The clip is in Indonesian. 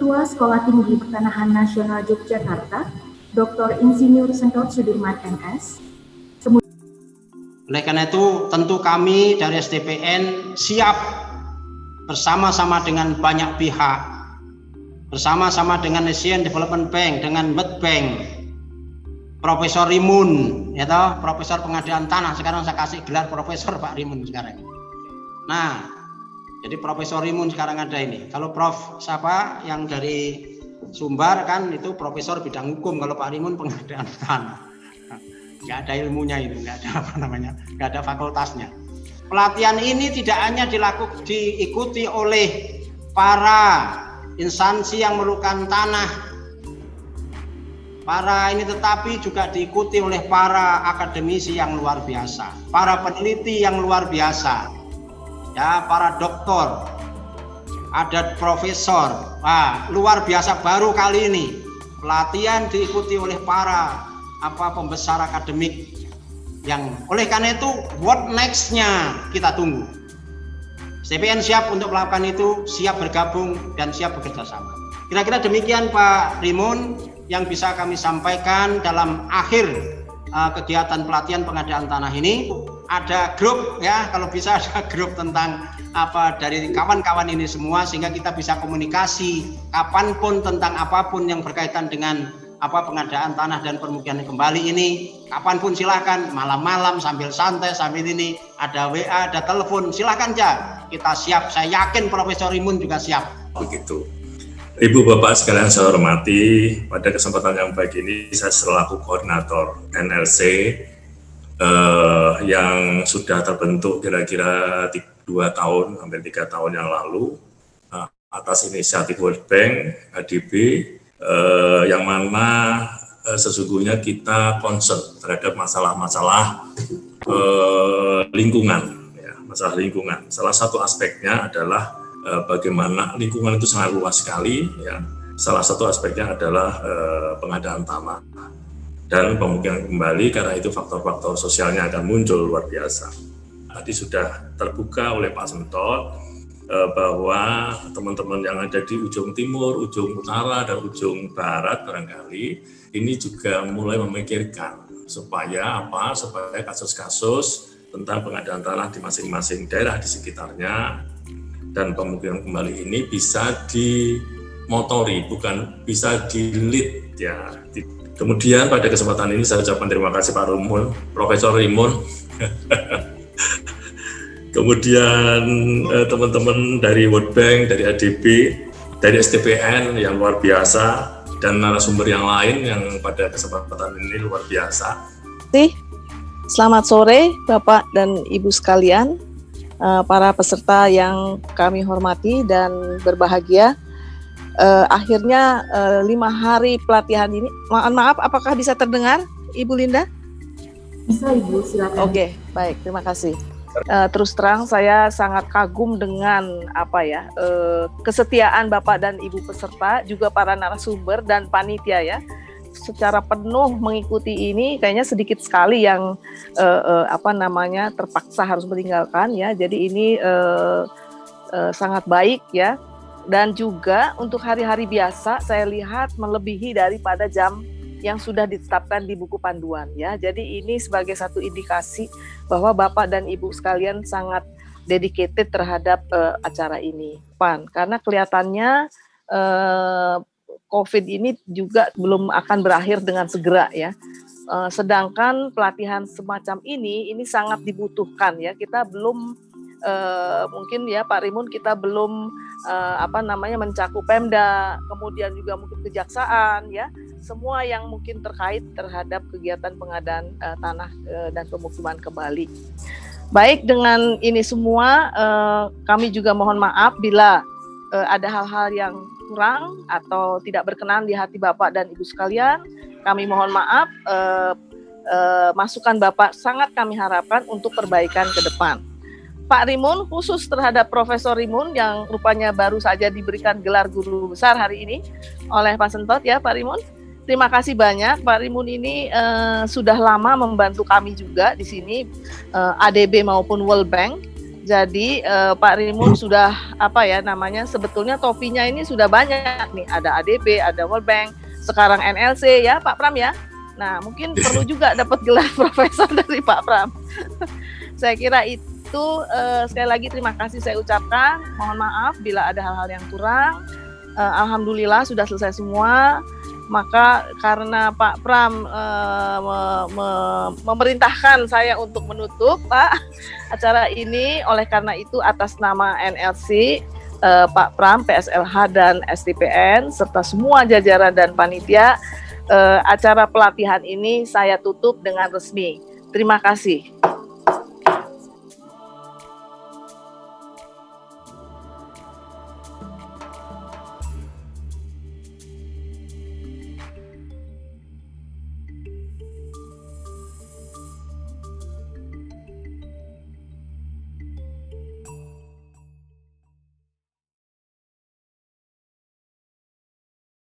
Ketua Sekolah Tinggi Pertanahan Nasional Yogyakarta, Dr. Insinyur Sentot Sudirman MS. Oleh karena itu, tentu kami dari SDPN siap bersama-sama dengan banyak pihak, bersama-sama dengan Asian Development Bank, dengan World Bank, Profesor Rimun, ya toh, Profesor Pengadaan Tanah. Sekarang saya kasih gelar Profesor Pak Rimun sekarang. Nah, jadi Profesor Rimun sekarang ada ini. Kalau Prof siapa yang dari Sumbar kan itu Profesor bidang hukum. Kalau Pak Rimun pengadaan tanah. Nggak ada ilmunya itu, nggak ada apa namanya, nggak ada fakultasnya. Pelatihan ini tidak hanya dilakukan diikuti oleh para instansi yang memerlukan tanah para ini tetapi juga diikuti oleh para akademisi yang luar biasa, para peneliti yang luar biasa, ya para doktor, ada profesor, wah luar biasa baru kali ini. Pelatihan diikuti oleh para apa pembesar akademik. Yang oleh karena itu what nextnya kita tunggu. CPN siap untuk melakukan itu, siap bergabung dan siap bekerja sama. Kira-kira demikian Pak Rimun yang bisa kami sampaikan dalam akhir uh, kegiatan pelatihan pengadaan tanah ini ada grup ya kalau bisa ada grup tentang apa dari kawan-kawan ini semua sehingga kita bisa komunikasi kapan pun tentang apa pun yang berkaitan dengan apa pengadaan tanah dan permukiman kembali ini. Kapan pun silahkan malam-malam sambil santai sambil ini ada WA ada telepon silahkan ya kita siap. Saya yakin Profesor Imun juga siap. Begitu. Ibu Bapak sekalian saya hormati, pada kesempatan yang baik ini saya selaku koordinator NLC eh, yang sudah terbentuk kira-kira dua tahun hampir tiga tahun yang lalu eh, atas inisiatif World Bank, ADB, eh, yang mana eh, sesungguhnya kita concern terhadap masalah-masalah eh, lingkungan, ya, masalah lingkungan. Salah satu aspeknya adalah eh, bagaimana lingkungan itu sangat luas sekali ya salah satu aspeknya adalah eh, pengadaan tanah dan pemukiman kembali karena itu faktor-faktor sosialnya akan muncul luar biasa tadi sudah terbuka oleh Pak Sentot eh, bahwa teman-teman yang ada di ujung timur, ujung utara, dan ujung barat barangkali ini juga mulai memikirkan supaya apa? Supaya kasus-kasus tentang pengadaan tanah di masing-masing daerah di sekitarnya dan pemukiman kembali ini bisa dimotori, bukan bisa di-lead ya. Kemudian pada kesempatan ini saya ucapkan terima kasih Pak Rumun, Profesor Rimun. Kemudian eh, teman-teman dari World Bank, dari ADB, dari STPN yang luar biasa, dan narasumber yang lain yang pada kesempatan ini luar biasa. Selamat sore Bapak dan Ibu sekalian uh, para peserta yang kami hormati dan berbahagia. Uh, akhirnya uh, lima hari pelatihan ini, mohon maaf, apakah bisa terdengar, Ibu Linda? Bisa Ibu, silakan. Oke, okay, baik, terima kasih. Uh, terus terang saya sangat kagum dengan apa ya uh, kesetiaan Bapak dan Ibu peserta, juga para narasumber dan panitia ya secara penuh mengikuti ini kayaknya sedikit sekali yang uh, uh, apa namanya terpaksa harus meninggalkan ya. Jadi ini uh, uh, sangat baik ya. Dan juga untuk hari-hari biasa saya lihat melebihi daripada jam yang sudah ditetapkan di buku panduan ya. Jadi ini sebagai satu indikasi bahwa Bapak dan Ibu sekalian sangat dedicated terhadap uh, acara ini. Pan, karena kelihatannya uh, COVID ini juga belum akan berakhir dengan segera ya. Uh, sedangkan pelatihan semacam ini ini sangat dibutuhkan ya. Kita belum uh, mungkin ya Pak Rimun kita belum uh, apa namanya mencakup Pemda, kemudian juga mungkin kejaksaan ya. Semua yang mungkin terkait terhadap kegiatan pengadaan uh, tanah uh, dan pemukiman kembali. Baik dengan ini semua uh, kami juga mohon maaf bila uh, ada hal-hal yang kurang atau tidak berkenan di hati Bapak dan Ibu sekalian, kami mohon maaf. Eh, masukan Bapak sangat kami harapkan untuk perbaikan ke depan. Pak Rimun khusus terhadap Profesor Rimun yang rupanya baru saja diberikan gelar guru besar hari ini oleh Pak Sentot ya Pak Rimun. Terima kasih banyak Pak Rimun ini uh, sudah lama membantu kami juga di sini uh, ADB maupun World Bank Jadi uh, Pak Rimun sudah apa ya namanya sebetulnya topinya ini sudah banyak nih ada ADB, ada World Bank, sekarang NLC ya Pak Pram ya. Nah mungkin perlu juga dapat gelar profesor dari Pak Pram. saya kira itu uh, sekali lagi terima kasih saya ucapkan. Mohon maaf bila ada hal-hal yang kurang. Uh, Alhamdulillah sudah selesai semua maka karena Pak Pram uh, me, me, memerintahkan saya untuk menutup Pak acara ini oleh karena itu atas nama NLC uh, Pak Pram PSLH dan STPN serta semua jajaran dan panitia uh, acara pelatihan ini saya tutup dengan resmi. Terima kasih.